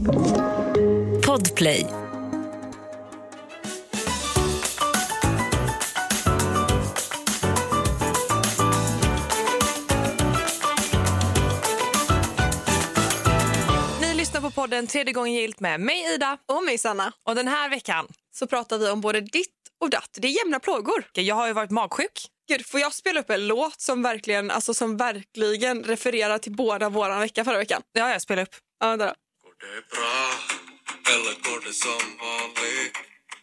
Podplay. Ni lyssnar på podden Tredje gången gillt med mig Ida. Och mig Sanna. Och den här veckan, Så pratar vi om både ditt och datt. Det är jämna plågor. jag har ju varit magsjuk. Gud, får jag spela upp en låt som verkligen, alltså, som verkligen refererar till båda våran vecka förra veckan? Ja, jag spelar upp. Ja, vänta då. Det bra eller går det som vanligt?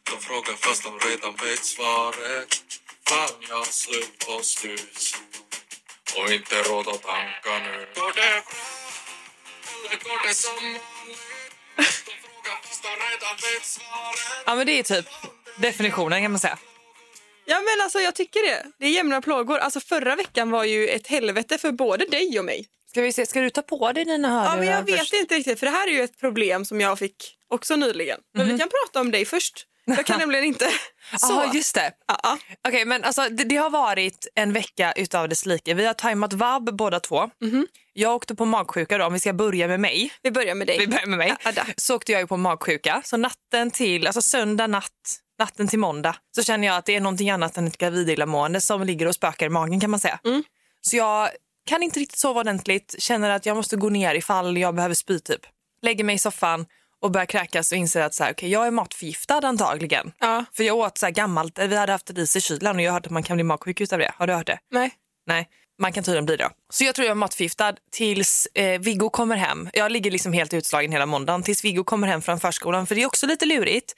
De frågar fast de redan vet svaret. Fan, jag har slut på snus och inte råd att tanka nu. Går det bra eller går det som vanligt? De frågar fast de redan vet svaret. Ja, men det är typ definitionen kan man säga. Ja, men alltså, jag tycker det. Det är jämna plågor. Alltså, förra veckan var ju ett helvete för både dig och mig. Ska vi se, ska du ta på dig dina hörlurar Ja, men jag vet först? inte riktigt, för det här är ju ett problem som jag fick också nyligen. Men vi kan prata om dig först. Jag kan nämligen inte. Så. Ja, just det. Ja, ja. Okej, men alltså, det, det har varit en vecka utav dess like. Vi har tajmat vab båda två. Jag åkte på magsjuka då, om vi ska börja med mig. Vi börjar med dig. Vi börjar med mig. Ja. Så åkte jag på magsjuka. Så natten till, alltså söndag natt, natten till måndag så känner jag att det är någonting annat än ett gravidillamående som ligger och spökar i magen kan man säga. Så jag kan inte riktigt sova ordentligt, känner att jag måste gå ner ifall jag behöver spy typ. Lägger mig i soffan och börjar kräkas och inser att så här, okay, jag är matförgiftad antagligen. Ja. För jag åt så här gammalt, vi hade haft ris i kylen och jag har hört att man kan bli magsjuk utav det. Har du hört det? Nej. Nej, man kan tydligen bli det. Så jag tror jag är matförgiftad tills eh, Viggo kommer hem. Jag ligger liksom helt utslagen hela måndagen tills Viggo kommer hem från förskolan. För det är också lite lurigt.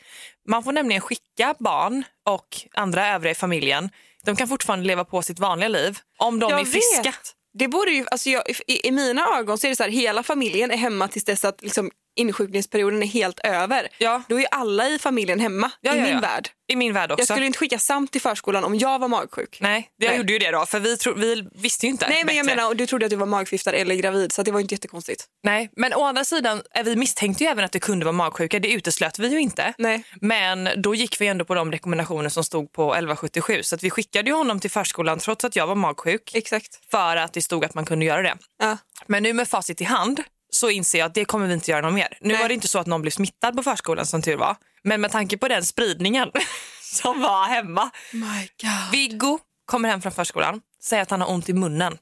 Man får nämligen skicka barn och andra övriga i familjen. De kan fortfarande leva på sitt vanliga liv om de Jag är friska. vet. Det borde ju, alltså jag, i, I mina ögon så är det så här, hela familjen är hemma tills dess att liksom, insjukningsperioden är helt över. Ja. Då är alla i familjen hemma, Ja, i ja, min värld. I min värld också. Jag skulle inte skicka Sam till förskolan om jag var magsjuk. Nej, jag Nej. gjorde ju det då. För vi, tro, vi visste ju inte Nej men jag menar, du trodde att du var magförgiftad eller gravid så det var inte jättekonstigt. Nej, men å andra sidan, eh, vi misstänkte ju även att det kunde vara magsjuka. Det uteslöt vi ju inte. Nej. Men då gick vi ändå på de rekommendationer som stod på 1177. Så att vi skickade ju honom till förskolan trots att jag var magsjuk. Exakt. För att det stod att man kunde göra det. Ja. Men nu med facit i hand så inser jag att det kommer vi inte göra något mer. Nu Nej. var det inte så att någon blev smittad på förskolan som tur var. Men med tanke på den spridningen som var hemma. My God. Viggo kommer hem från förskolan, säger att han har ont i munnen.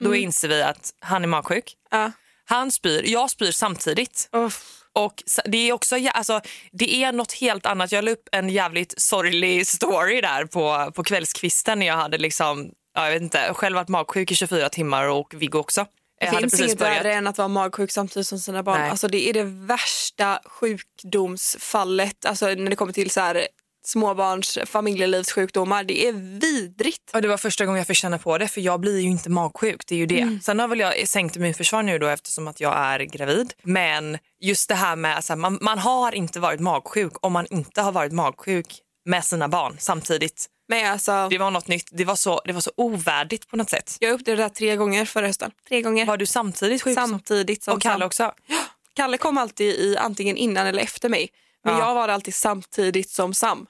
Då Mm. inser vi att han är magsjuk. Ja. Han spyr, jag spyr samtidigt. Uff. Och det är också, alltså, det är något helt annat. Jag la upp en jävligt sorglig story där på, på kvällskvisten när jag hade liksom, ja, jag vet inte, själv varit magsjuk i 24 timmar och Viggo också. Det Jag finns inget börjat. värre än att vara magsjuk samtidigt som sina barn. Nej. Alltså, det är det värsta sjukdomsfallet alltså, när det kommer till så här, småbarns familjelivssjukdomar. Det är vidrigt. Och det var första gången jag fick känna på det för jag blir ju inte magsjuk. Det är ju det. Mm. Sen har väl jag sänkt immunförsvar nu då eftersom att jag är gravid. Men just det här med att man, man har inte varit magsjuk om man inte har varit magsjuk med sina barn samtidigt. Men alltså, Det var något nytt. Det var så, det var så ovärdigt på något sätt. jag upplevde det där tre gånger förra hösten. Tre gånger. Var du samtidigt sjuk? Samtidigt som och Kalle också? Kalle kom alltid i antingen innan eller efter mig. Men Ja. jag var alltid samtidigt som Sam.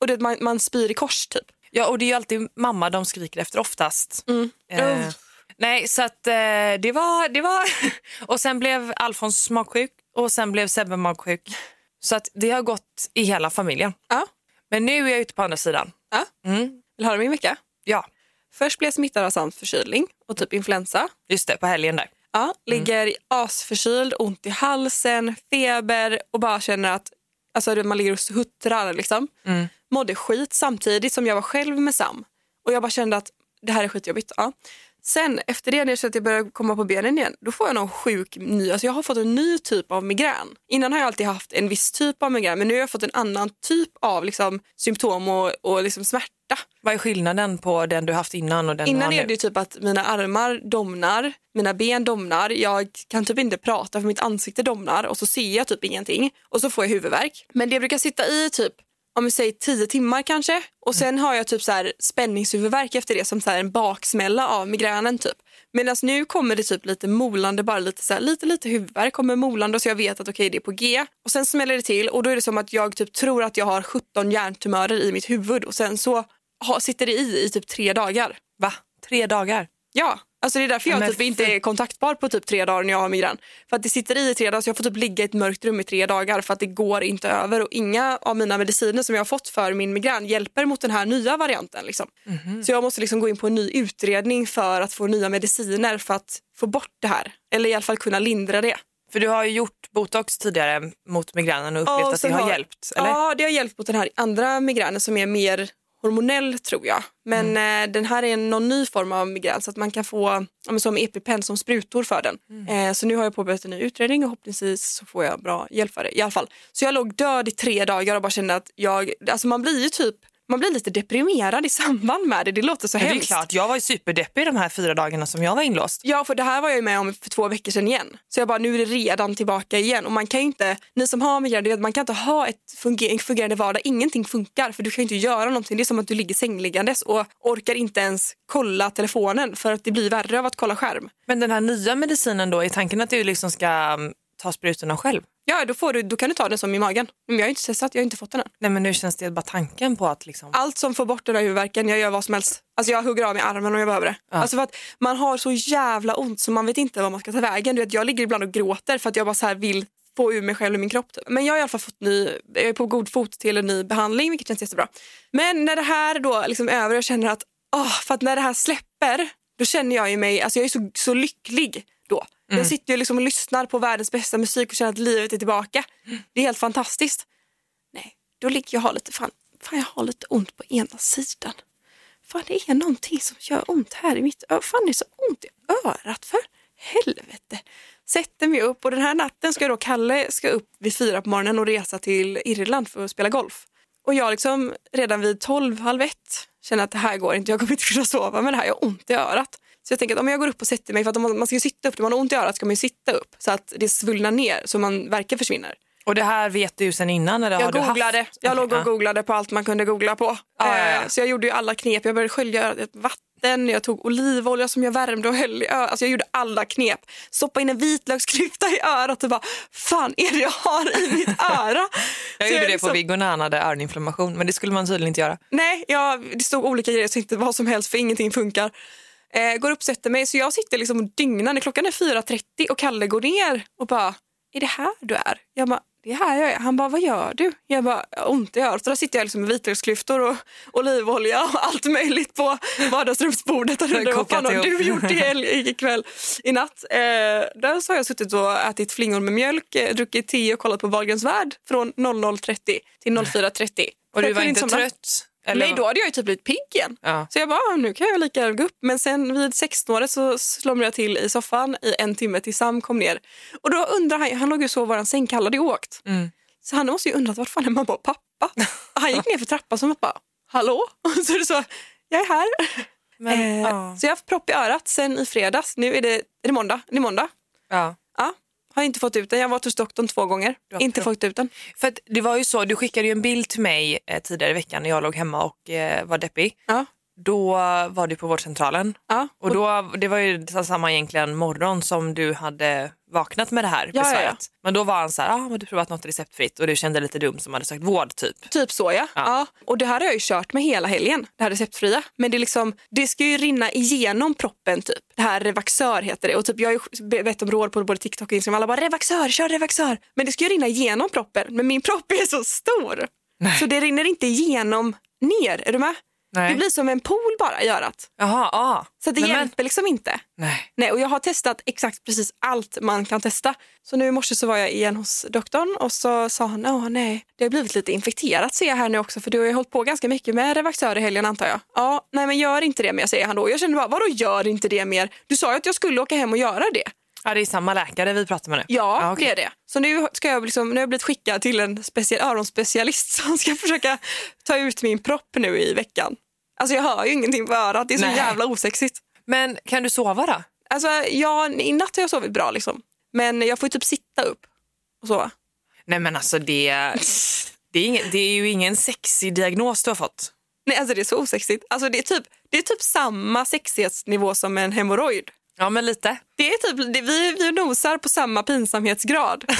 Och det, man, man spyr i kors typ. Ja, och det är ju alltid mamma de skriker efter oftast. Eh, Uh. nej, så att eh, det var... Det var och sen blev Alfons magsjuk och sen blev Sebbe magsjuk. Så att det har gått i hela familjen. Ja. Men nu är jag ute på andra sidan. Ja. Mm. Vill du höra min vecka? Ja, Först blev jag smittad av Sams förkylning och typ influensa. just det, på helgen där. Ja, ligger asförkyld, ont i halsen, feber och bara känner att alltså, man ligger och huttrar. Liksom. Mm. Mådde skit samtidigt som jag var själv med Sam. Och jag bara kände att det här är skitjobbigt. Ja. Sen efter det, när jag kände att jag började komma på benen igen, då får jag någon sjuk ny, alltså jag har fått en ny typ av migrän. Innan har jag alltid haft en viss typ av migrän, men nu har jag fått en annan typ av liksom, symptom och, och liksom smärta. Vad är skillnaden på den du haft innan och den du Innan har är nu? det ju typ att mina armar domnar, mina ben domnar, jag kan typ inte prata för mitt ansikte domnar och så ser jag typ ingenting och så får jag huvudvärk. Men det brukar sitta i typ om vi säger tio timmar kanske och sen har jag typ så här spänningshuvudvärk efter det som så en baksmälla av migränen typ. Medan nu kommer det typ lite molande, bara lite så här, lite lite huvudvärk kommer molande så jag vet att okej det är på G. Och sen smäller det till och då är det som att jag typ tror att jag har 17 hjärntumörer i mitt huvud och sen så ha, sitter det i i typ tre dagar. Va? Tre dagar? Ja, Alltså det är därför jag Men typ inte är kontaktbar på typ tre dagar när jag har migrän. För att det sitter i i tre dagar så jag får typ ligga i ett mörkt rum i tre dagar för att det går inte över och inga av mina mediciner som jag har fått för min migrän hjälper mot den här nya varianten. Liksom. Mhm. Så jag måste liksom gå in på en ny utredning för att få nya mediciner för att få bort det här. Eller i alla fall kunna lindra det. För du har ju gjort botox tidigare mot migränen och upplevt och att det har har- hjälpt. Eller? Ja, det har hjälpt mot den här andra migränen som är mer hormonell tror jag. Men Mm. eh, den här är någon ny form av migrän så att man kan få ja, som EpiPen som sprutor för den. Mm. Eh, så nu har jag påbörjat en ny utredning och förhoppningsvis så får jag bra hjälp för det. I alla fall. Så jag låg död i tre dagar och bara kände att jag, alltså man blir ju typ man blir lite deprimerad i samband med det. Det låter så Ja, det är hemskt. klart, jag var ju superdeppig de här fyra dagarna som jag var inlåst. Ja, för det här var jag med om för två veckor sedan igen. Så jag bara, nu är det redan tillbaka igen. Och man kan inte, ni som har migrän, man kan inte ha ett funger- fungerande vardag. Ingenting funkar för du kan ju inte göra någonting. Det är som att du ligger sängliggandes och orkar inte ens kolla telefonen för att det blir värre av att kolla skärm. Men den här nya medicinen då, är tanken att du liksom ska mm, ta sprutorna själv? Ja, då, får du, då kan du ta den som i magen. Men jag har inte testat, jag har inte fått den än. Nej men nu känns det bara tanken på att liksom... Allt som får bort den här huvudvärken, jag gör vad som helst. Alltså jag hugger av mig armen om jag behöver det. Alltså för att man har så jävla ont så man vet inte vad man ska ta vägen. Du vet, jag ligger ibland och gråter för att jag bara så här vill få ur mig själv ur min kropp. typ. Men jag har i alla fall fått ny, jag är på god fot till en ny behandling vilket känns jättebra. Men när det här då liksom över och jag känner att, åh, för att när det här släpper då känner jag ju mig, alltså jag är så, så lycklig då. Jag sitter ju liksom och lyssnar på världens bästa musik och känner att livet är tillbaka. Det är helt fantastiskt. Nej, då ligger jag och har lite, fan, fan jag har lite ont på ena sidan. Fan det är någonting som gör ont här i mitt öra. Fan det är så ont i örat för helvete. Sätter mig upp och den här natten ska då Kalle ska upp vid fyra på morgonen och resa till Irland för att spela golf. Och jag liksom redan vid tolv, halv ett känner att det här går inte, jag kommer inte kunna sova med det här, jag har ont i örat. Så jag tänker att om jag går upp och sätter mig, för att om man, ska ju sitta upp, när man har ont i örat ska man ju sitta upp så att det svullnar ner så man verkligen försvinner. Och det här vet du sen innan? Eller har Jag du googlade. Haft? Jag låg och googlade på allt man kunde googla på. Ja, ja, ja. Eh, Så jag gjorde ju alla knep. Jag började skölja vatten, jag tog olivolja som jag värmde och höll i örat. Alltså jag gjorde alla knep. Stoppa in en vitlöksklyfta i örat och bara, fan är det jag har i mitt öra? Jag Så gjorde det liksom- på Viggo när han hade öroninflammation men det skulle man tydligen inte göra. Nej, jag, det stod olika grejer så inte vad som helst för ingenting funkar. Eh, går upp sätter mig så jag sitter liksom och dygnar. Klockan är 4.30 och Kalle går ner och bara, är det här du är? Jag bara, det är här jag är. Han bara, vad gör du? Jag bara, "Jag har ont i örat. Så där sitter jag liksom med vitlöksklyftor och olivolja och allt möjligt på vardagsrumsbordet. Och undrar, vad fan har du ihop." gjort i helg, ikväll, i natt? Eh, där så har jag suttit och ätit flingor med mjölk, eh, druckit te och kollat på Wahlgrens värld från 00.30 till 04.30. Och du var inte somna. trött? Eller? Nej, då hade jag ju typ blivit pigg igen. Ja. Så jag bara, ah, nu kan jag lika gärna gå upp. Men sen vid 16 så slumrade jag till i soffan i en timme tills Sam kom ner. Och då undrar han, han låg ju sov i våran säng, Kalle hade ju åkt. Mm. Så han måste ju undrat, vart fan är mamma och pappa? Han gick ner för trappan som bara, hallå? Och så är det så, jag är här. Men, eh, ja. Så jag har haft propp i örat sen i fredags. Nu är det, är det måndag. Det är måndag. Ja. Ja, har inte fått ut den. Jag har varit hos doktorn två gånger. Inte fått ut den. För det var ju så, du skickade ju en bild till mig eh, tidigare i veckan när jag låg hemma och eh, var deppig. Ja. Då var du på vårdcentralen Ja. och då, det var ju samma egentligen morgon som du hade vaknat med det här ja, besväret. ja. Men då var han så här, ah, har du provat något receptfritt? Och du kände lite dum som hade sökt vård typ. Typ så ja. ja. Och det här har jag ju kört med hela helgen, det här receptfria. Men det, är liksom, det ska ju rinna igenom proppen typ. Det här Revaxör heter det. Och typ, jag har ju bett om råd på både TikTok och Instagram. Alla bara Revaxör, kör Revaxör. Men det ska ju rinna igenom proppen. Men min propp är så stor. Nej. Så det rinner inte igenom ner. Är du med? Nej. Det blir som en pool bara i örat. Jaha, ah. Så det men- hjälper liksom inte. Nej. Nej, och jag har testat exakt precis allt man kan testa. Så nu i morse så var jag igen hos doktorn och så sa han, åh nej, det har blivit lite infekterat ser jag här nu också för du har ju hållit på ganska mycket med Revaxör i helgen antar jag. Ja, nej men gör inte det mer säger han då. Jag kände bara, vadå gör inte det mer? Du sa ju att jag skulle åka hem och göra det. Ja, det är samma läkare vi pratar med nu. Ja, okej. det är det. Så nu, ska jag liksom, nu har jag blivit skickad till en speciell öronspecialist som ska försöka ta ut min propp nu i veckan. Alltså jag hör ju ingenting på örat, det är så Nej. jävla osexigt. Men kan du sova då? Alltså, ja, i natt har jag sovit bra liksom. Men jag får ju typ sitta upp och sova. Nej men alltså det, det, är, ingen, det är ju ingen sexig diagnos du har fått. Nej, alltså det är så osexigt. Alltså det är typ, det är typ samma sexighetsnivå som en hemorrojd. Ja men lite. Det är typ, det, vi, vi nosar på samma pinsamhetsgrad.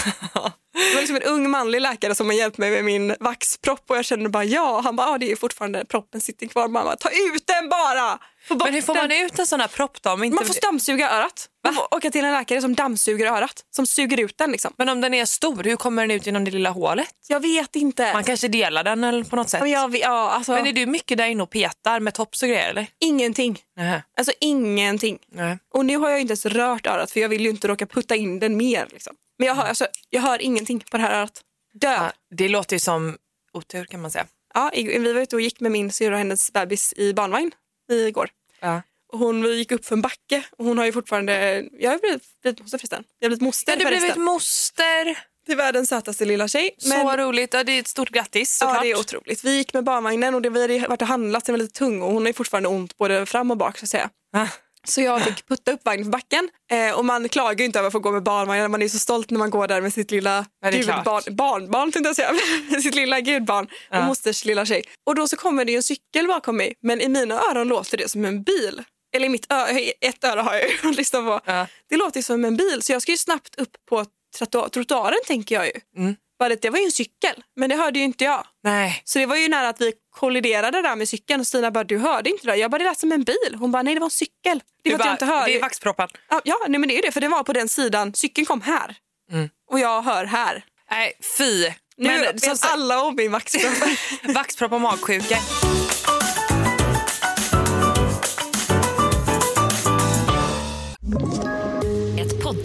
Det var liksom en ung manlig läkare som har hjälpt mig med min vaxpropp och jag kände bara ja. Han bara, ja det är fortfarande proppen sitter kvar. Man bara, ta ut den bara! Men hur får man ut en sån här propp då? Inte... Man får dammsuga örat. Man får åka till en läkare som dammsuger örat. Som suger ut den liksom. Men om den är stor, hur kommer den ut genom det lilla hålet? Jag vet inte. Man kanske delar den eller på något sätt. Men jag, ja, alltså, Men är du mycket där inne och petar med tops och grejer eller? Ingenting. Nej. Alltså ingenting. Nej. Och nu har jag inte ens rört örat för jag vill ju inte råka putta in den mer. Liksom. Men jag hör, alltså, jag hör ingenting på det här örat. Dö. Ja, det låter ju som otur kan man säga. Ja, vi var ute och gick med min syrra och hennes bebis i barnvagn igår. Ja. Och hon gick upp för en backe och hon har ju fortfarande, jag har blivit, blivit moster förresten. Jag har blivit moster Har du blivit förresten. moster? Till världens sötaste lilla tjej. Så roligt. Ja, det är ett stort grattis Ja, såklart. det är otroligt. Vi gick med barnvagnen och det, vi hade varit och handlat, den var lite tung och hon har fortfarande ont både fram och bak så att säga. Ah. Så jag fick putta upp vagnen för backen eh, och man klagar ju inte över att få gå med barnvagn. Man är så stolt när man går där med sitt lilla gudbarn, barnbarn, tänkte jag säga. Sitt lilla gudbarn och Ja. mosters lilla tjej. Och då så kommer det ju en cykel bakom mig men i mina öron låter det som en bil. Eller i mitt ö- ett öra har jag ju att lyssna på. Ja. Det låter ju som en bil så jag ska ju snabbt upp på trottoa- trottoaren tänker jag ju. Mm. Bara det, var ju en cykel men det hörde ju inte jag. Nej. Så det var ju nära att vi kolliderade där med cykeln och Stina bara du hörde inte det. Jag bara det lät som en bil. Hon bara nej det var en cykel. Det för att jag inte hör. det är vaxproppen. Ja, nej, men det är det för den var på den sidan. Cykeln kom här. Mm. Och jag hör här. Nej, fy. Nu Men vet alla om min vaxpropp. vaxpropp och magsjuka.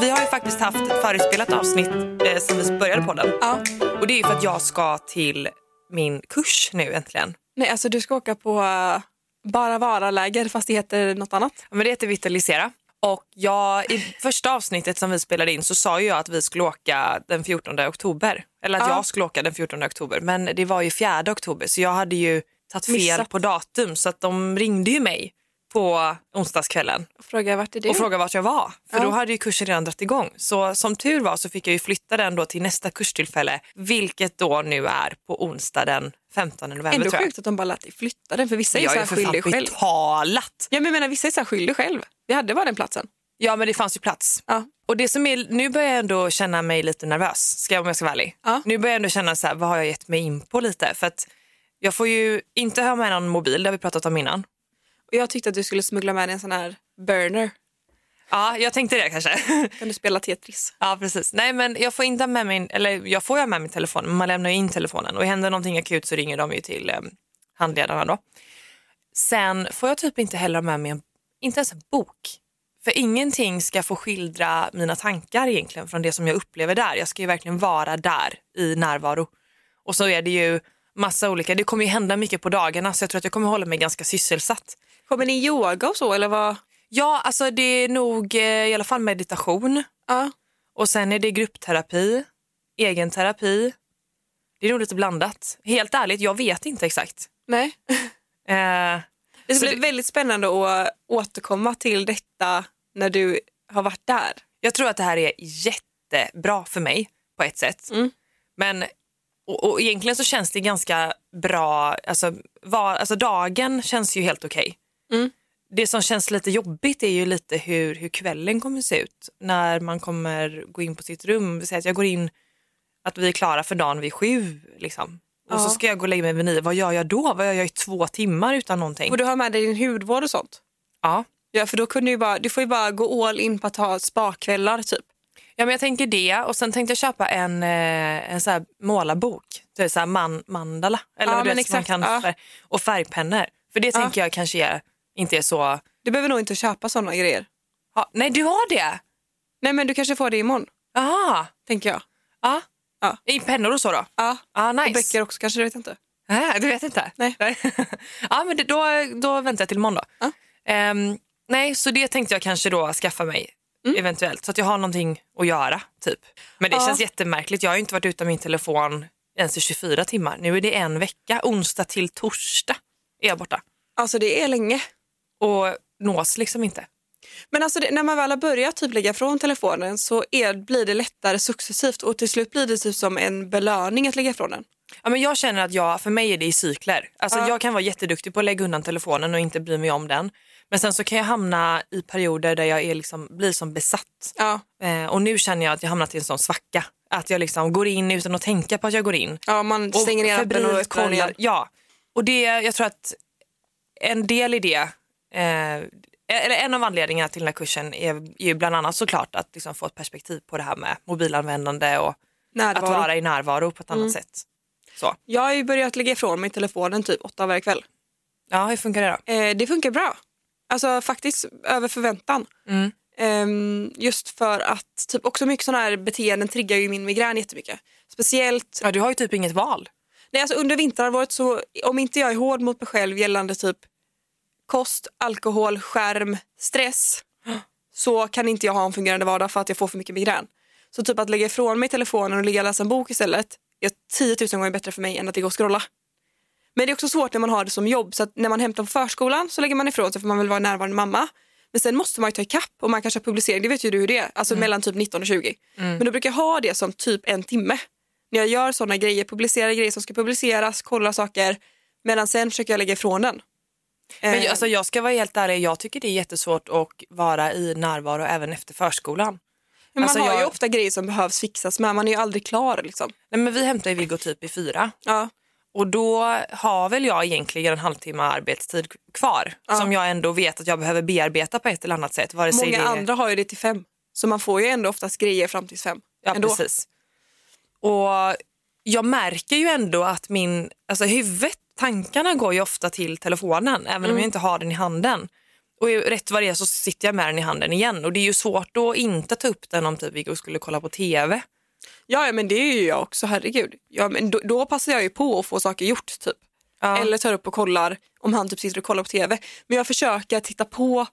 Vi har ju faktiskt haft ett förinspelat avsnitt eh, sen vi började på den. ja. Och det är ju för att jag ska till min kurs nu äntligen. Nej alltså du ska åka på uh, Bara Vara-läger fast det heter något annat. Ja, Men det heter Vitalisera. Och jag, I första avsnittet som vi spelade in så sa ju jag att vi skulle åka den 14 oktober. Eller att Ja. jag skulle åka den 14 oktober. Men det var ju 4 oktober så jag hade ju tagit fel Missat. på datum. Så att de ringde ju mig på onsdagskvällen Och fråga vart är du? och frågade vart jag var. För Ja. då hade ju kursen redan dragit igång. Så som tur var så fick jag ju flytta den då till nästa kurstillfälle. Vilket då nu är på onsdag den 15 november Ändå tror jag. sjukt att de bara lät dig flytta den för vissa är jag så är här ju skyldig själv. betalat. Ja, men jag menar, vissa är så här skyldig själv. Vi hade bara den platsen. Ja men det fanns ju plats. Ja. Och det som är, nu börjar jag ändå känna mig lite nervös, ska jag, om jag ska vara ärlig. Ja. Nu börjar jag ändå känna så här, vad har jag gett mig in på lite? För att jag får ju inte ha med någon mobil, det har vi pratat om innan. Jag tyckte att du skulle smuggla med dig en sån här burner. Ja, jag tänkte det kanske. Kan du spela Tetris? ja, precis. Nej, men jag får inte med min, eller jag får ju med min telefon, men man lämnar ju in telefonen och händer någonting akut så ringer de ju till eh, handledarna då. Sen får jag typ inte heller med mig en, inte ens en bok. För ingenting ska få skildra mina tankar egentligen från det som jag upplever där. Jag ska ju verkligen vara där i närvaro. Och så är det ju massa olika, det kommer ju hända mycket på dagarna så jag tror att jag kommer hålla mig ganska sysselsatt. Kommer ni yoga och så eller vad? Ja, alltså det är nog eh, i alla fall meditation Ja. och sen är det gruppterapi, egen terapi. Det är nog lite blandat. Helt ärligt, jag vet inte exakt. Nej. Eh, Det ska bli det- väldigt spännande att återkomma till detta när du har varit där. jag tror att det här är jättebra för mig på ett sätt. Mm. Men och, och egentligen så känns det ganska bra. Alltså, var, alltså dagen känns ju helt okej. Mm. Det som känns lite jobbigt är ju lite hur, hur kvällen kommer se ut när man kommer gå in på sitt rum. Säger att jag går in, att vi är klara för dagen vid sju. Liksom. Och så Ja. ska jag gå och lägga mig vid nio. Vad gör jag då? Vad gör jag i två timmar utan någonting? Och du har med dig din hudvård och sånt? Ja. Ja, för då kunde du, bara, du får ju bara gå all in på att ha spakvällar typ. Ja, men jag tänker det och sen tänkte jag köpa en, eh, en så här målarbok. Det är så man, mandala. Eller Ja, vad det som man exakt, kan ja. och färgpennor. För det tänker jag kanske är, inte är så... Du behöver nog inte köpa såna grejer. Ja, nej, du har det? Nej, men du kanske får det imorgon, Jaha. tänker jag. Ja. Ja. I pennor och så då? Ja, och nice. böcker också kanske, du vet inte. Nej, du vet inte? Nej. ja, men det, då, då väntar jag till imorgon då. Ja. Ehm, nej, så det tänkte jag kanske då skaffa mig. eventuellt. Så att jag har någonting att göra typ. Men det Ja. känns jättemärkligt. Jag har inte varit utan min telefon ens i 24 timmar. Nu är det en vecka, onsdag till torsdag är jag borta. Alltså det är länge. Och nås liksom inte. Men alltså det, när man väl har börjat typ lägga från telefonen så är, blir det lättare successivt och till slut blir det typ som en belöning att lägga ifrån den. Ja, men jag känner att jag, för mig är det i cykler. Alltså, Ja. Jag kan vara jätteduktig på att lägga undan telefonen och inte bry mig om den. Men sen så kan jag hamna i perioder där jag är liksom, blir som besatt. Ja. Eh, och nu känner jag att jag hamnat i en sån svacka. Att jag liksom går in utan att tänka på att jag går in. Ja, man stänger ner appen och igen. Ja, och det, jag tror att en del i det, eller en av anledningarna till den här kursen är, ju bland annat såklart att liksom få ett perspektiv på det här med mobilanvändande och Närvaro. att vara i närvaro på ett annat Mm. sätt. Så. Jag har ju börjat lägga ifrån mig telefonen typ åtta varje kväll. Ja, hur funkar det då? Eh, det funkar bra. Alltså faktiskt över förväntan. Mm. Ehm, just för att typ också mycket sådana här beteenden triggar ju min migrän jättemycket. Speciellt Ja, du har ju typ inget val. nej, alltså under vinterhalvåret så om inte jag är hård mot mig själv gällande typ kost, alkohol, skärm, stress så kan inte jag ha en fungerande vardag för att jag får för mycket migrän. Så typ att lägga ifrån mig telefonen och ligga och läsa en bok istället är 10 000 gånger bättre för mig än att ligga och scrolla. Men det är också svårt när man har det som jobb så när man hämtar på förskolan så lägger man ifrån sig för man vill vara en närvarande mamma. Men sen måste man ju ta ikapp och man kanske har publicering, det vet ju du hur det är, alltså mellan typ 19 och 20. Men då brukar jag ha det som typ en timme. När jag gör sådana grejer, publicerar grejer som ska publiceras, kollar saker. Medan sen försöker jag lägga ifrån den. Men Eh, alltså, jag ska vara helt ärlig, jag tycker det är jättesvårt att vara i närvaro även efter förskolan. men man alltså, har ju jag- ofta grejer som behövs fixas med, man är ju aldrig klar liksom. Nej, men vi hämtar ju Viggo typ i fyra. Ja. Och då har väl jag egentligen en halvtimme arbetstid kvar som jag ändå vet att jag behöver bearbeta på ett eller annat sätt. Vare Många det... andra har ju det till fem. Så man får ju ändå oftast grejer fram till fem. Ja, ändå. precis. Och jag märker ju ändå att min, alltså huvudet, tankarna går ju ofta till telefonen även Mm. om jag inte har den i handen. Och rätt vad det är så sitter jag med den i handen igen och det är ju svårt att inte ta upp den om typ Viggo skulle kolla på TV. Ja, ja, men det är ju jag också, herregud. Ja, men då, då passar jag ju på att få saker gjort typ. Ja. Eller tar upp och kollar om han typ sitter och kollar på tv. Men jag försöker titta på,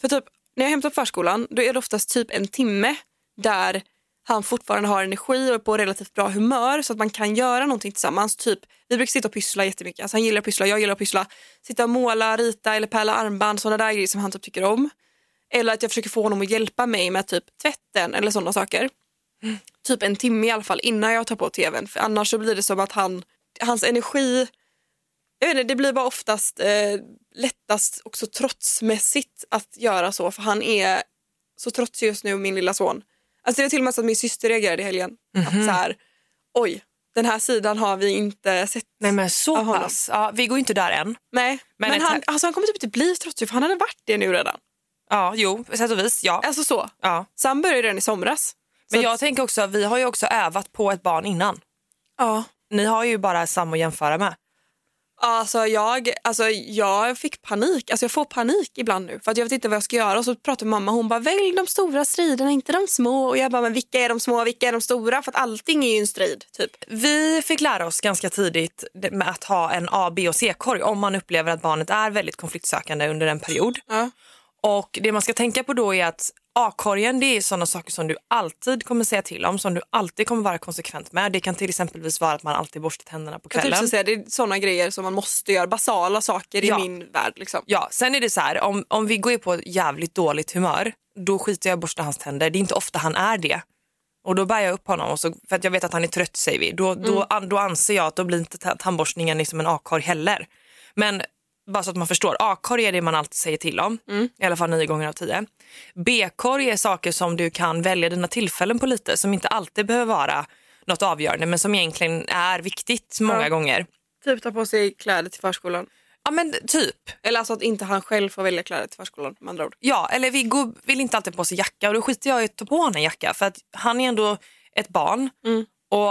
för typ när jag hämtar på förskolan då är det oftast typ en timme där han fortfarande har energi och är på relativt bra humör så att man kan göra någonting tillsammans. Typ, vi brukar sitta och pyssla jättemycket. Alltså han gillar att pyssla, jag gillar att pyssla. Sitta och måla, rita eller pärla armband, sådana där grejer som han typ tycker om. Eller att jag försöker få honom att hjälpa mig med typ tvätten eller sådana saker. Typ en timme i alla fall innan jag tar på tvn. För annars så blir det som att han, hans energi, jag vet inte, det blir bara oftast eh, lättast också trotsmässigt att göra så. För han är så trotsig just nu, min lilla son. Alltså det var till och med så att min syster reagerade i helgen. Att så här, oj, den här sidan har vi inte sett. Nej men så pass. Ja, vi går inte där än. Nej, men, Men han, alltså han kommer typ inte bli trotsig för han hade varit det nu redan. Ja, jo, på sätt och vis. Ja. Alltså så. ja. Så han började redan i somras. Men jag att- tänker också, vi har ju också övat på ett barn innan. Ja. Ni har ju bara Sam att jämföra med. Alltså jag, alltså jag fick panik. Alltså jag får panik ibland nu för att jag vet inte vad jag ska göra. Och så pratar mamma hon bara välj de stora striderna, inte de små. Och jag bara men vilka är de små, vilka är de stora? För att allting är ju en strid typ. Vi fick lära oss ganska tidigt med att ha en A, B och C-korg om man upplever att barnet är väldigt konfliktsökande under en period. Ja. Och Det man ska tänka på då är att A-korgen det är sådana saker som du alltid kommer säga till om, som du alltid kommer vara konsekvent med. Det kan till exempelvis vara att man alltid borstar tänderna på Jag kvällen. så säga, det är sådana grejer som man måste göra, basala saker Ja. i min värld. Liksom. Ja, sen är det så här, om, om vi går på ett jävligt dåligt humör, då skiter jag i att borsta hans tänder. Det är inte ofta han är det. Och då bär jag upp honom, och så, för att jag vet att han är trött säger vi. Då, då, an, då anser jag att då blir inte ta- tandborstningen liksom en A-korg heller. Men bara så att man förstår, A-korg är det man alltid säger till om. I alla fall nio gånger av tio. B-korg är saker som du kan välja dina tillfällen på lite, som inte alltid behöver vara något avgörande, men som egentligen är viktigt många Ja. gånger. Typ ta på sig kläder till förskolan. Ja men typ. Eller alltså att inte han själv får välja kläder till förskolan med andra ord. Ja, eller Viggo vill inte alltid på sig jacka och då skiter jag i att ta på honom en jacka för att han är ändå ett barn. Och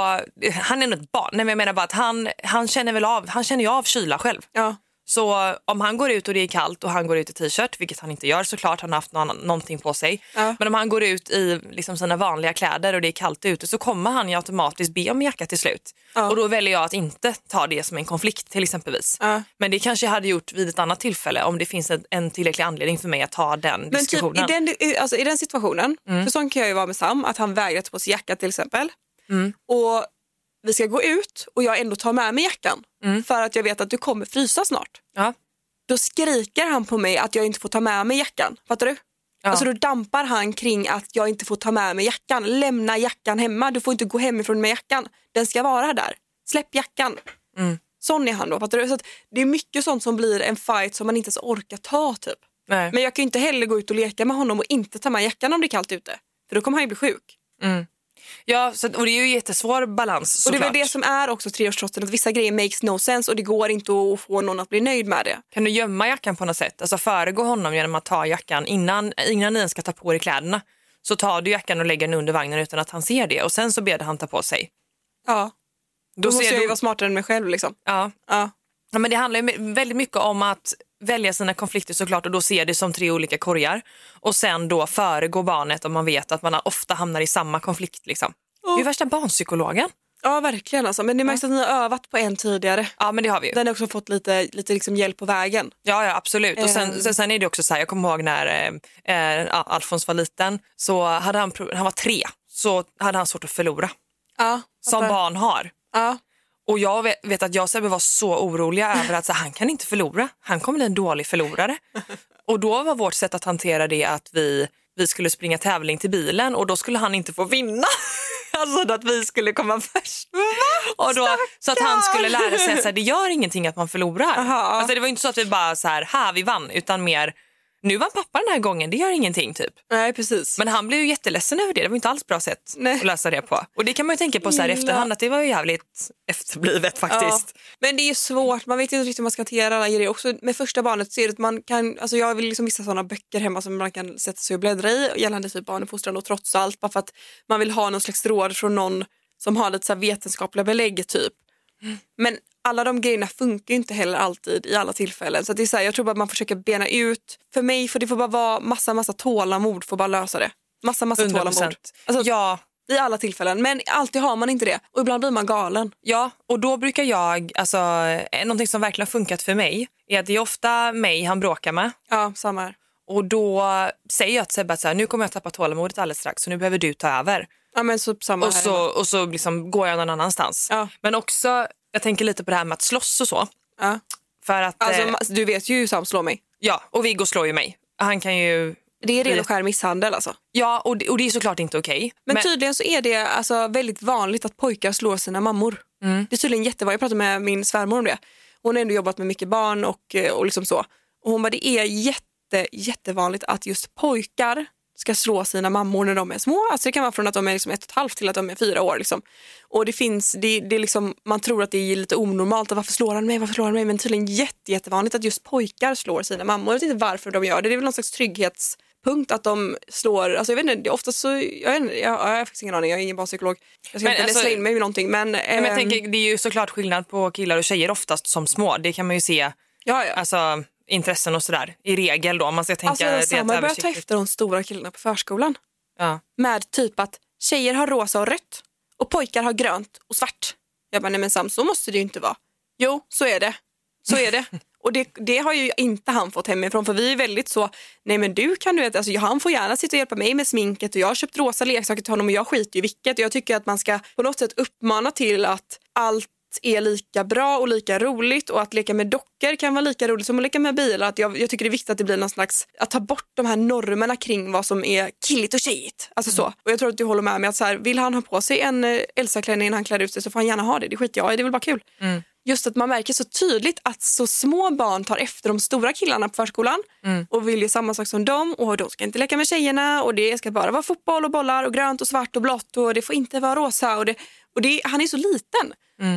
han är ändå ett barn. Nej, men jag menar bara att han, han känner väl av, han känner ju av kyla själv. Ja. Så om han går ut och det är kallt och han går ut i t-shirt, vilket han inte gör såklart, han har haft någon, någonting på sig. Ja. Men om han går ut i liksom sina vanliga kläder och det är kallt ute så kommer han ju automatiskt be om jacka till slut. Ja. Och då väljer jag att inte ta det som en konflikt till exempelvis. Ja. Men det kanske jag hade gjort vid ett annat tillfälle om det finns en, en tillräcklig anledning för mig att ta den Men typ diskussionen. i den, alltså, i den situationen, för sån kan jag ju vara med Sam, att han vägrar ta på sig jacka till exempel. Och vi ska gå ut och jag ändå tar med mig jackan för att jag vet att du kommer frysa snart. Ja. Då skriker han på mig att jag inte får ta med mig jackan. Fattar du? Ja. Alltså då dampar han kring att jag inte får ta med mig jackan. Lämna jackan hemma. Du får inte gå hemifrån med jackan. Den ska vara där. Släpp jackan. Sån är han då. Fattar du? Så det är mycket sånt som blir en fight som man inte ens orkar ta. typ. Nej. Men jag kan inte heller gå ut och leka med honom och inte ta med jackan om det är kallt ute. För då kommer han ju bli sjuk. Ja, så, och det är ju jättesvår balans Och det är såklart. väl det som är också treårstrotten, att vissa grejer makes no sense och det går inte att få någon att bli nöjd med det. Kan du gömma jackan på något sätt? Alltså föregå honom genom att ta jackan innan, innan ni ska ta på dig kläderna. Så tar du jackan och lägger den under vagnen utan att han ser det och sen så ber du han ta på sig. Ja, då, Då måste ser jag ju du, vara smartare än mig själv. Liksom. ja. Ja. Ja, men det handlar ju väldigt mycket om att välja sina konflikter såklart och då se det som tre olika korgar. Och sen då föregå barnet om man vet att man ofta hamnar i samma konflikt. Liksom. Du är värsta barnpsykologen. ja, verkligen. Alltså. Men det märks att ni har övat på en tidigare. Ja men det har vi ju. Den har också fått lite, lite liksom hjälp på vägen. Ja, ja absolut. Och sen, Ehm. sen, sen är det också så här, jag kommer ihåg när eh, ja, Alfons var liten, så hade han, han var tre, så hade han svårt att förlora. Ja, Som barn har. Ja. Och jag vet, vet att jag och Sebbe var så oroliga över att så, här, han kan inte förlora. Han kommer bli en dålig förlorare. Och då var vårt sätt att hantera det att vi, vi skulle springa tävling till bilen och då skulle han inte få vinna. Alltså att vi skulle komma först. Och då, så att han skulle lära sig att här, det gör ingenting att man förlorar. Alltså det var inte så att vi bara så här, ha vi vann, utan mer nu vann pappa den här gången, det gör ingenting typ. Nej, precis. Men han blev ju jätteledsen över det. Det var inte alls bra sätt Nej. att lösa det på. Och det kan man ju tänka på så här i efterhand att det var ju jävligt efterblivet faktiskt. Ja. Men det är ju svårt, man vet inte riktigt hur man ska hantera alla grejer. Också med första barnet så är det att man kan, alltså jag vill liksom vissa sådana böcker hemma som man kan sätta sig och bläddra i gällande typ barnuppfostran och trots allt bara för att man vill ha någon slags råd från någon som har lite så vetenskapliga belägg typ. Men alla de grejerna funkar inte heller alltid i alla tillfällen. Så det är så här, jag tror bara att man försöker bena ut. För mig får det får bara vara massa, massa tålamod för att bara lösa det. Massa, massa 100%. tålamod. Alltså, Ja, I alla tillfällen. Men alltid har man inte det. Och ibland blir man galen. ja, och då brukar jag, alltså eh, någonting som verkligen har funkat för mig är att det är ofta mig han bråkar med. Ja, samma här. Och då säger jag till Sebbe att så här, nu kommer jag tappa tålamodet alldeles strax så nu behöver du ta över. Ja, men så, samma Och så, och så liksom går jag någon annans. Ja. Men också, jag tänker lite på det här med att slåss och så. Ja. För att, Alltså, eh, du vet ju hur Sam slår mig. ja, och Viggo slår ju mig. Han kan ju, Det är ren och skär misshandel alltså. ja och det, och det är såklart inte okej. Men, tydligen så är det alltså väldigt vanligt att pojkar slår sina mammor. Mm. Det är tydligen jättevanligt. Jag pratade med min svärmor om det. Hon har ändå jobbat med mycket barn och, eh, och liksom så. Och hon bara, det är jätte, jättevanligt att just pojkar ska slå sina mammor när de är små. Alltså det kan vara från att de är liksom ett och ett halvt till att de är fyra år. Liksom. Och det finns, det, det liksom, man tror att det är lite onormalt. Att varför slår han mig? Varför slår han mig? Men tydligen jätte, jättevanligt att just pojkar slår sina mammor. Jag vet inte varför de gör det. Det är väl någon slags trygghetspunkt att de slår. Alltså jag vet inte, oftast så, jag, vet inte, jag, jag har faktiskt ingen aning. Jag är ingen barnpsykolog. Jag ska Men inte alltså- slå in mig i någonting. Men, Men jag ehm, tänker, det är ju såklart skillnad på killar och tjejer oftast som små. Det kan man ju se, ja, ja. alltså intressen och sådär. I regel då, man ska tänka Alltså, rent Sam har börjat ta efter de stora killarna på förskolan. Ja. Med typ att tjejer har rosa och rött och pojkar har grönt och svart. Jag bara, nej men Sam, så måste det ju inte vara. Jo, så är det. Så är det. Och det, det har ju inte han fått hemifrån för vi är väldigt så, nej men du kan du vet, alltså, han får gärna sitta och hjälpa mig med sminket och jag har köpt rosa leksaker till honom och jag skiter ju i vilket. Och jag tycker att man ska på något sätt uppmana till att allt är lika bra och lika roligt och att leka med dockor kan vara lika roligt som att leka med bilar. Att jag, jag tycker det är viktigt att det blir någon slags, att ta bort de här normerna kring vad som är killigt och tjejigt. Alltså så. Och jag tror att du håller med mig att så här, vill han ha på sig en eh, Elsa-klänning när han klär ut sig så får han gärna ha det. Det skiter jag i, det är väl bara kul. Just att man märker så tydligt att så små barn tar efter de stora killarna på förskolan och vill ju samma sak som dem och de ska inte leka med tjejerna och det ska bara vara fotboll och bollar och grönt och svart och blått och det får inte vara rosa och, det, och det, han är så liten.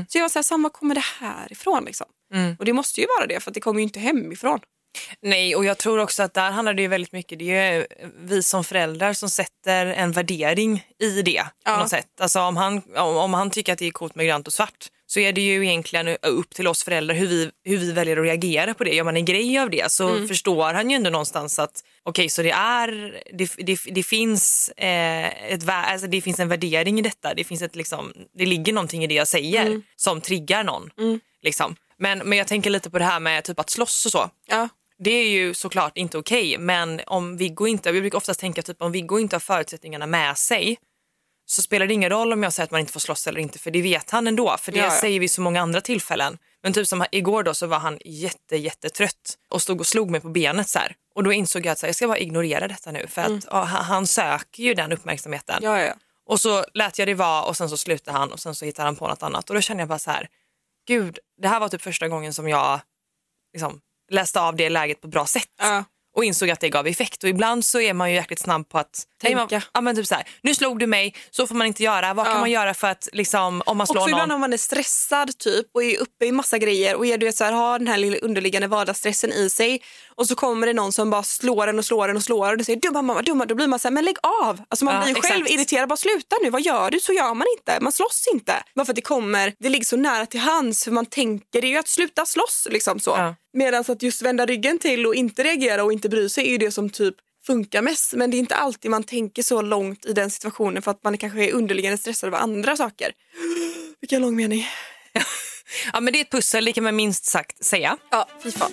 Så jag var såhär, Sam var kommer det här ifrån liksom? Och det måste ju vara det för att det kommer ju inte hemifrån. Nej, och jag tror också att där handlar det ju väldigt mycket, det är ju vi som föräldrar som sätter en värdering i det på Ja. något sätt. Alltså om han, om, om han tycker att det är coolt med grönt och svart så är det ju egentligen upp till oss föräldrar hur vi, hur vi väljer att reagera på det. Gör man en grej av det så Mm. förstår han ju ändå någonstans att okej så det är, det, det, det, finns, eh, ett, alltså det finns en värdering i detta. Det, finns ett, liksom, det ligger någonting i det jag säger Mm. som triggar någon. Liksom. Men, men jag tänker lite på det här med typ att slåss och så. Ja. Det är ju såklart inte okej, men om Viggo inte, jag brukar oftast tänka typ om Viggo inte har förutsättningarna med sig så spelar det ingen roll om jag säger att man inte får slåss eller inte för det vet han ändå för det Ja, ja. säger vi så många andra tillfällen. Men typ som igår då så var han jätte jättetrött och stod och slog mig på benet så här. Och då insåg jag att så här, jag ska bara ignorera detta nu för att ja, han, söker ju den uppmärksamheten. Ja. Och så lät jag det vara och sen så slutade han och sen så hittade han på något annat och då kände jag bara så här, gud det här var typ första gången som jag liksom, läste av det läget på ett bra sätt. Och insåg att det gav effekt. Och ibland så är man ju jäkligt snabb på att Tänka. Man, ja, men typ så här, nu slog du mig, så får man inte göra. Vad Ja. kan man göra för att liksom, om man slår Också någon? ibland om man är stressad typ och är uppe i massa grejer och är, du vet, så här, har den här lilla underliggande vardagsstressen i sig och så kommer det någon som bara slår en och slår en och slår en och säger dumma mamma, dumma, då blir man så här, men lägg av. Alltså man Ja, blir ju själv irriterad, bara sluta nu, vad gör du? Så gör man inte, man slåss inte. Bara för att det kommer, det ligger så nära till hands för man tänker det är ju att sluta slåss liksom så. Ja. Medan att just vända ryggen till och inte reagera och inte bry sig är ju det som typ funkar mest. Men det är inte alltid man tänker så långt i den situationen för att man kanske är underliggande stressad över andra saker. Vilken lång mening. Ja, men det är ett pussel, det kan man minst sagt säga. Ja, fy fan.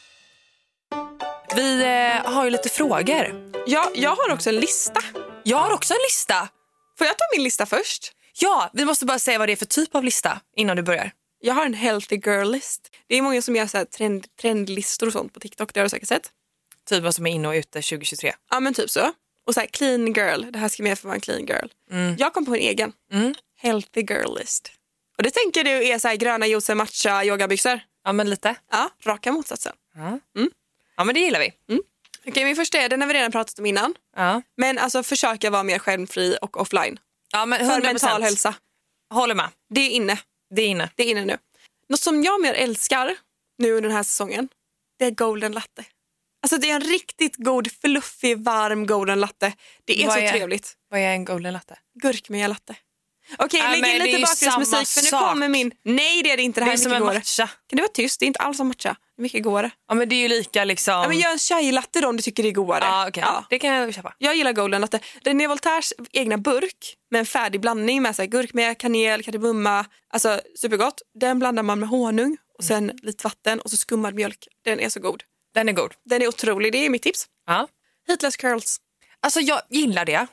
Vi eh, har ju lite frågor. Ja, jag har också en lista. Jag har också en lista. Får jag ta min lista först? Ja, vi måste bara säga vad det är för typ av lista innan du börjar. Jag har en healthy girl list. Det är många som gör så här trend, trendlistor och sånt på TikTok. Det har du säkert sett. Typ vad som är inne och ute 2023. Ja men typ så. Och så här clean girl. Det här ska med för att vara en clean girl. Jag kom på en egen. Healthy girl list. Och det tänker du är så här gröna juicer, matcha, yogabyxor. Ja, men lite. Ja, raka motsatsen. Ja, men det gillar vi. Okej, min första är, den har vi redan pratat om innan. Ja, Men alltså försöka vara mer skärmfri och offline. ja men 100%. För mental hälsa. Håller med. Det är inne. Det är inne. Det är inne nu. Något som jag mer älskar nu under den här säsongen, det är golden latte. Alltså det är en riktigt god, fluffig, varm golden latte. Det är Vad så är- trevligt. Vad är en golden latte? Gurkmeja latte. Okej, Ja, lägg men in det lite bakgrundsmusik för nu kommer min... Nej det är det inte, det Det här är är som en matcha. Kan du vara tyst? Det är inte alls som matcha. Det är mycket godare. Ja, men det är ju lika liksom... Ja, men gör en chai latte då om du tycker det är godare. Ja, okej. Ja. Det kan jag köpa. Jag gillar golden latte. Den är Voltaires egna burk med en färdig blandning med så här, gurkmeja, kanel, kardemumma. Alltså supergott. Den blandar man med honung och sen lite vatten och så skummad mjölk. Den är så god. Den är god. Den är otrolig. Det är mitt tips. Ja. Heatless curls. Alltså jag gillar det.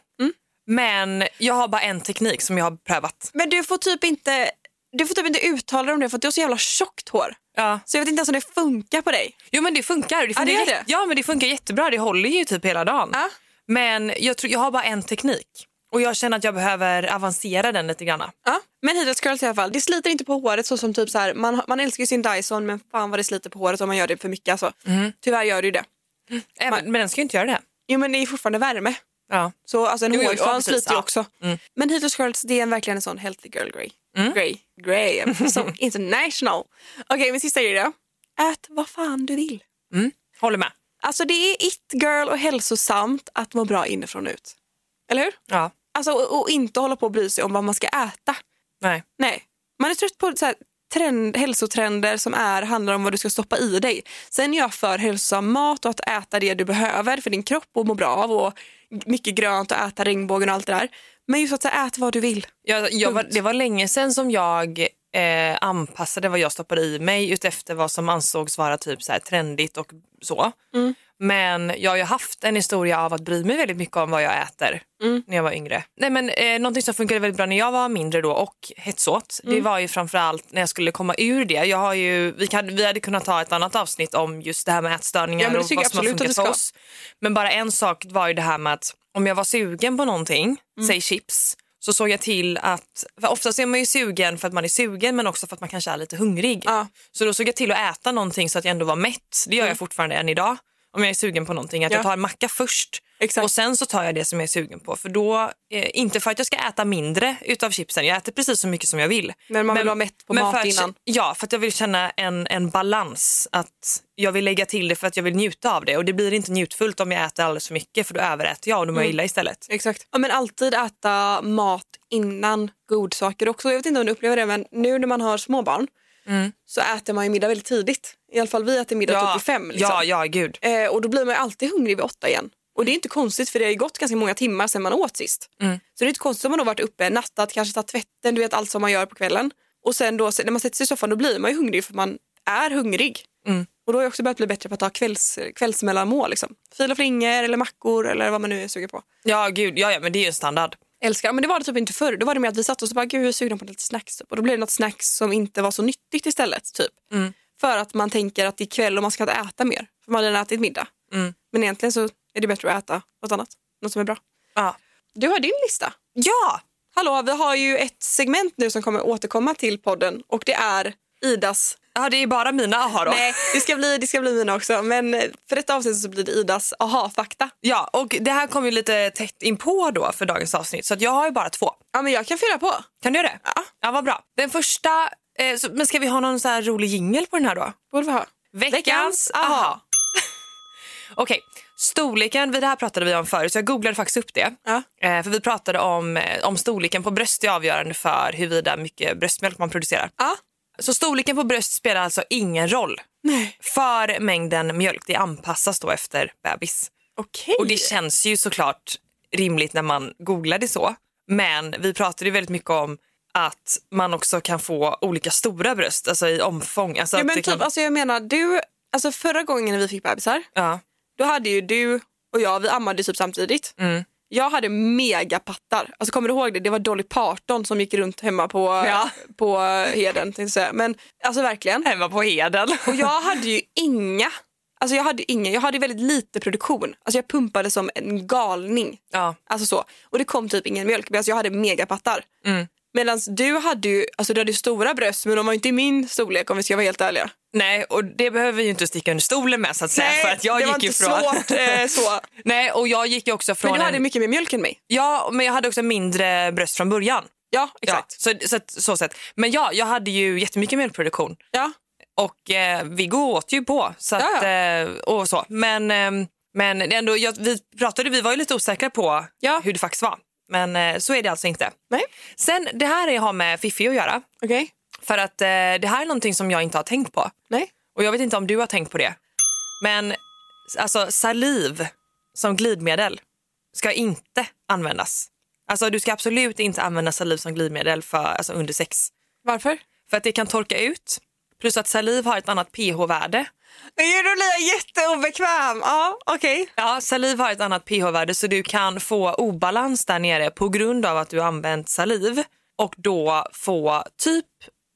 Mm. Men jag har bara en teknik som jag har prövat. Men du får typ inte, du får typ inte uttala dig om det för att du har så jävla tjockt hår. Ja. Så jag vet inte ens om det funkar på dig. Jo men det funkar. Det Ja, det funkar gör det. jätte- Ja men det funkar jättebra. Det håller ju typ hela dagen. Ja. Men jag, tror, jag har bara en teknik. Och jag känner att jag behöver avancera den lite grann. Ja. Men heatless curls i alla fall. Det sliter inte på håret så som typ så här, man, man älskar ju sin Dyson men fan vad det sliter på håret om man gör det för mycket. Alltså. Tyvärr gör det ju det. Även, men den ska ju inte göra det. Jo men det är fortfarande värme. Ja. Så alltså en hårfön sliter ju också. Mm. Men heatless curls det är en, verkligen en sån healthy girl grey. Grey. Grey. I'm so international. Okej min sista grej då. Ät vad fan du vill. Håller med. Alltså det är it girl och hälsosamt att må bra inifrån och ut. Eller hur? Ja. Alltså och, och inte hålla på och bry sig om vad man ska äta. Nej. Nej. Man är trött på så här, trend, hälsotrender som är, handlar om vad du ska stoppa i dig. Sen är jag för hälsosam mat och att äta det du behöver för din kropp och må bra av och mycket grönt och äta regnbågen och allt det där. Men just att så här, ät vad du vill. Jag, jag var, det var länge sedan som jag eh, anpassade vad jag stoppade i mig utefter vad som ansågs vara typ så här trendigt och så. Mm. Men jag har ju haft en historia av att bry mig väldigt mycket om vad jag äter Mm. när jag var yngre. Nej, men, eh, någonting som funkade väldigt bra när jag var mindre då och hetsåt, Mm. det var ju framförallt när jag skulle komma ur det. Jag har ju, vi, kan, vi hade kunnat ta ett annat avsnitt om just det här med ätstörningar Ja, men det och vad som har funkat för oss. Men bara en sak var ju det här med att om jag var sugen på någonting, säg chips, så såg jag till att, för oftast är man ju sugen för att man är sugen men också för att man kanske är lite hungrig. Ja. Så då såg jag till att äta någonting så att jag ändå var mätt. Det gör jag fortfarande än idag. Om jag är sugen på någonting, att Ja. jag tar macka först Exakt. och sen så tar jag det som jag är sugen på. För då, eh, inte för att jag ska äta mindre utav chipsen, jag äter precis så mycket som jag vill. Men man vill vara mätt på mat att, innan. Ja, för att jag vill känna en, en balans. Att jag vill lägga till det för att jag vill njuta av det. Och det blir inte njutfullt om jag äter alldeles för mycket för då överäter jag och då mår jag illa istället. Exakt. Ja, men alltid äta mat innan godsaker också. Jag vet inte om du upplever det men nu när man har småbarn så äter man ju middag väldigt tidigt. I alla fall vi äter middag typ vid fem. Liksom. ja, ja, gud. Eh, och då blir man ju alltid hungrig vid åtta igen. Och det är inte konstigt för det har gått ganska många timmar sedan man åt sist. Så det är inte konstigt om man då varit uppe, nattat, kanske tagit tvätten, du vet allt som man gör på kvällen. Och sen då när man sätter sig i soffan då blir man ju hungrig för man är hungrig. Och då har jag också börjat bli bättre på att ta kvälls, kvällsmellanmål. Liksom. Fil och flingor eller mackor eller vad man nu är sugen på. Ja, gud. Ja, ja, men det är ju en standard. Älskar. Men det var det typ inte förr. Då var det mer att vi satt och så bara, gud jag är sugen på lite snacks. Typ. Och då blev det något snacks som inte var så nyttigt istället. Typ. För att man tänker att det är kväll och man ska inte äta mer. För man har redan ätit middag. Men egentligen så är det bättre att äta något annat. Något som är bra. Ja. Du har din lista. ja, Hallå, vi har ju ett segment nu som kommer återkomma till podden och det är Idas ja, det är bara mina aha då. Nej, det ska, bli, det ska bli mina också. Men eh, för detta avsnitt så blir det Idas aha-fakta. Ja, och det här kommer ju lite tätt inpå då för dagens avsnitt. Så jag har ju bara två. Ja, men jag kan fylla på. Kan du göra det? Ja. Ja, vad bra. Den första, eh, så, men ska vi ha någon så här rolig jingel på den här då? Borde vi ha. Veckans aha. Okej, storleken, det här pratade vi om förut så jag googlade faktiskt upp det. Ja. Eh, för vi pratade om, eh, om storleken på bröst är avgörande för huruvida mycket bröstmjölk man producerar. Ja. Så storleken på bröst spelar alltså ingen roll Nej. för mängden mjölk. Det anpassas då efter bebis. Okej. Och det känns ju såklart rimligt när man googlar det så. Men vi pratade ju väldigt mycket om att man också kan få olika stora bröst, alltså i omfång. Alltså Ja, men typ, kan, alltså jag menar, du, alltså förra gången när vi fick bebisar, ja. då hade ju du och jag, vi ammade typ samtidigt. Mm. Jag hade megapattar. Alltså kommer du ihåg det? Det var Dolly Parton som gick runt hemma på, Ja. på Heden. Men alltså verkligen. Hemma på Heden. Och jag hade ju inga. Alltså jag hade inga. Jag hade väldigt lite produktion. Alltså jag pumpade som en galning. Ja. Alltså så. Och det kom typ ingen mjölk. Men alltså jag hade megapattar. Mm. Medan du hade ju alltså du hade stora bröst men de var inte i min storlek om vi ska vara helt ärliga. Nej, och det behöver vi ju inte sticka under stolen med så att säga. för att jag det var gick inte ifrån... svårt eh, så. Nej, och jag gick ju också från Men du hade en... mycket mer mjölk än mig. Ja, men jag hade också mindre bröst från början. Ja, exakt. Ja, så, så, att- så sätt. Men ja, jag hade ju jättemycket mjölkproduktion. Ja. Och eh, Viggo åt ju på. Så att, Ja, eh, och så. Men, eh, men ändå, jag, vi pratade, vi var ju lite osäkra på Ja. hur det faktiskt var. Men eh, så är det alltså inte. Nej. Sen, det här är- har med Fiffi att göra. Okej. För att eh, det här är någonting som jag inte har tänkt på. Nej. Och jag vet inte om du har tänkt på det. Men alltså saliv som glidmedel ska inte användas. Alltså du ska absolut inte använda saliv som glidmedel för, alltså, under sex. Varför? För att det kan torka ut. Plus att saliv har ett annat pH-värde. Då blir jag jätteobekväm. Ja, okej. Ja, saliv har ett annat pH-värde så du kan få obalans där nere på grund av att du använt saliv. Och då få typ,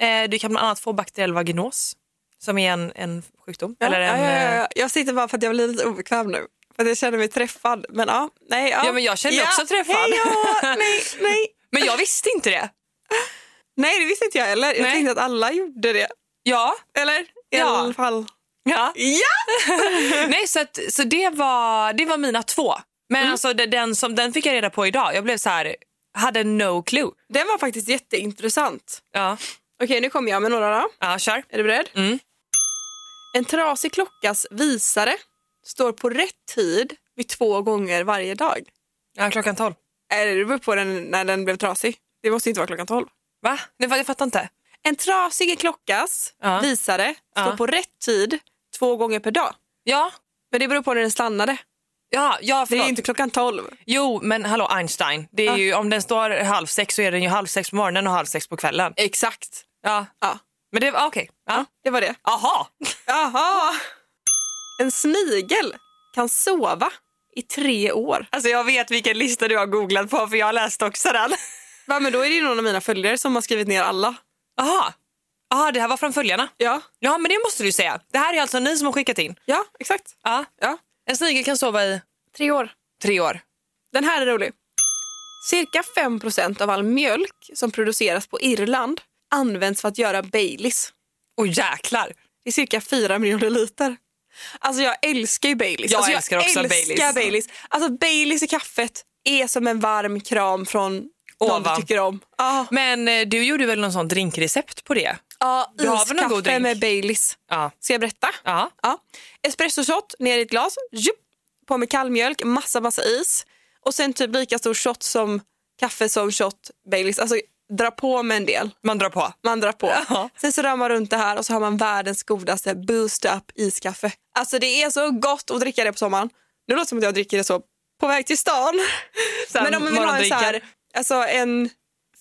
eh, du kan bland annat få bakteriell vaginos som är en, en sjukdom. Ja, eller en, ja, ja, eh, ja. Jag sitter bara för att jag blir lite obekväm nu. För att jag känner mig träffad. Men ja, nej. Ja, Ja, men jag känner mig också träffad. Hej, ja, nej, nej. Men jag visste inte det. Nej, det visste inte jag heller. Jag Nej. tänkte att alla gjorde det. Ja. Eller? I Ja. alla fall. Ja. Ja! Nej, så, att, så det, var, det var mina två. Men alltså, det- den, som, den fick jag reda på idag. Jag blev så här, hade no clue. Den var faktiskt jätteintressant. Ja, Okej, nu kommer jag med några då. ja kör. Är du beredd? Mm. En trasig klockas visare står på rätt tid vid två gånger varje dag. Ja, klockan tolv. Eller det beror på den, när den blev trasig. Det måste inte vara klockan tolv. Va? Jag fattar inte. En trasig klockas Ja. visare står Ja. på rätt tid två gånger per dag. Ja, Men det beror på när den stannade. ja, ja Det är ju inte klockan tolv. Jo, men hallå Einstein. Det är Ja. ju, om den står halv sex så är den ju halv sex på morgonen och halv sex på kvällen. Exakt. Ja, Ja, men det var okej. Ja. det var det. Aha. Jaha! En snigel kan sova i tre år. Alltså jag vet vilken lista du har googlat på för jag har läst också den. Va, men då är det ju någon av mina följare som har skrivit ner alla. Aha. Aha, det här var från följarna. Ja, Ja, men det måste du säga. Det här är alltså ni som har skickat in. ja exakt. Ja. Ja. En snigel kan sova i Tre år. tre år. Den här är rolig. Cirka 5% av all mjölk som produceras på Irland används för att göra Baileys. Och jäklar! Det är cirka 4 miljoner liter. Alltså jag älskar ju Baileys. Jag alltså, älskar också älskar Baileys. Baileys. Alltså Baileys i kaffet är som en varm kram från någon Ovan. du tycker om. Ja, Men eh, du gjorde väl någon sån drinkrecept på det? Ja Du har väl någon god iskaffe drink? med Baileys. Ja. Ska jag berätta? Ja. Ja. Espressoshot ner i ett glas, jupp, på med kallmjölk, massa massa is och sen typ lika stor shot som kaffe som shot Baileys. Alltså dra på med en del. Man drar på. Man drar på. Ja. Sen så rör man runt det här och så har man världens godaste boost up iskaffe. Alltså det är så gott att dricka det på sommaren. Nu låter det som att jag dricker det så på väg till stan. Sen Men om man vill ha en så här, alltså en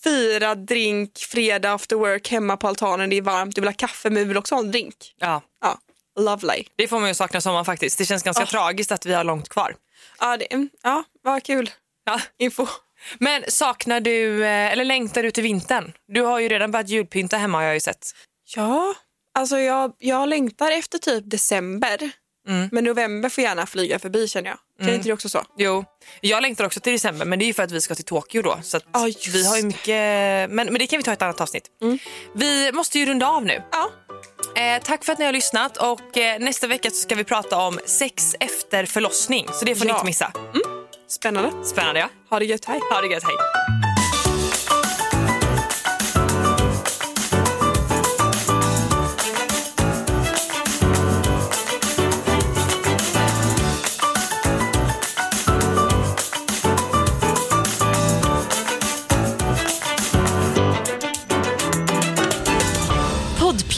fyra drink fredag after work hemma på altanen, det är varmt, du vill ha kaffe men du vill också ha en drink. Ja. Ja, lovely. Det får man ju sakna sommaren faktiskt. Det känns ganska Ah. tragiskt att vi har långt kvar. Ja, det, mm, ja vad kul Ja. info. Men saknar du, eh, eller längtar du till vintern? Du har ju redan börjat julpynta hemma har jag ju sett. Ja, alltså jag, jag längtar efter typ december. Mm. Men november får gärna flyga förbi känner jag. Känner inte du också så? Jo, jag längtar också till december men det är ju för att vi ska till Tokyo då. Så just vi har ju mycket, men, men det kan vi ta i ett annat avsnitt. Vi måste ju runda av nu. Ja. Eh, tack för att ni har lyssnat och eh, nästa vecka så ska vi prata om sex efter förlossning. Så det får ni Ja. inte missa. Spännande. Spännande ja. Ha det gött, hej. Ha det gött, hej.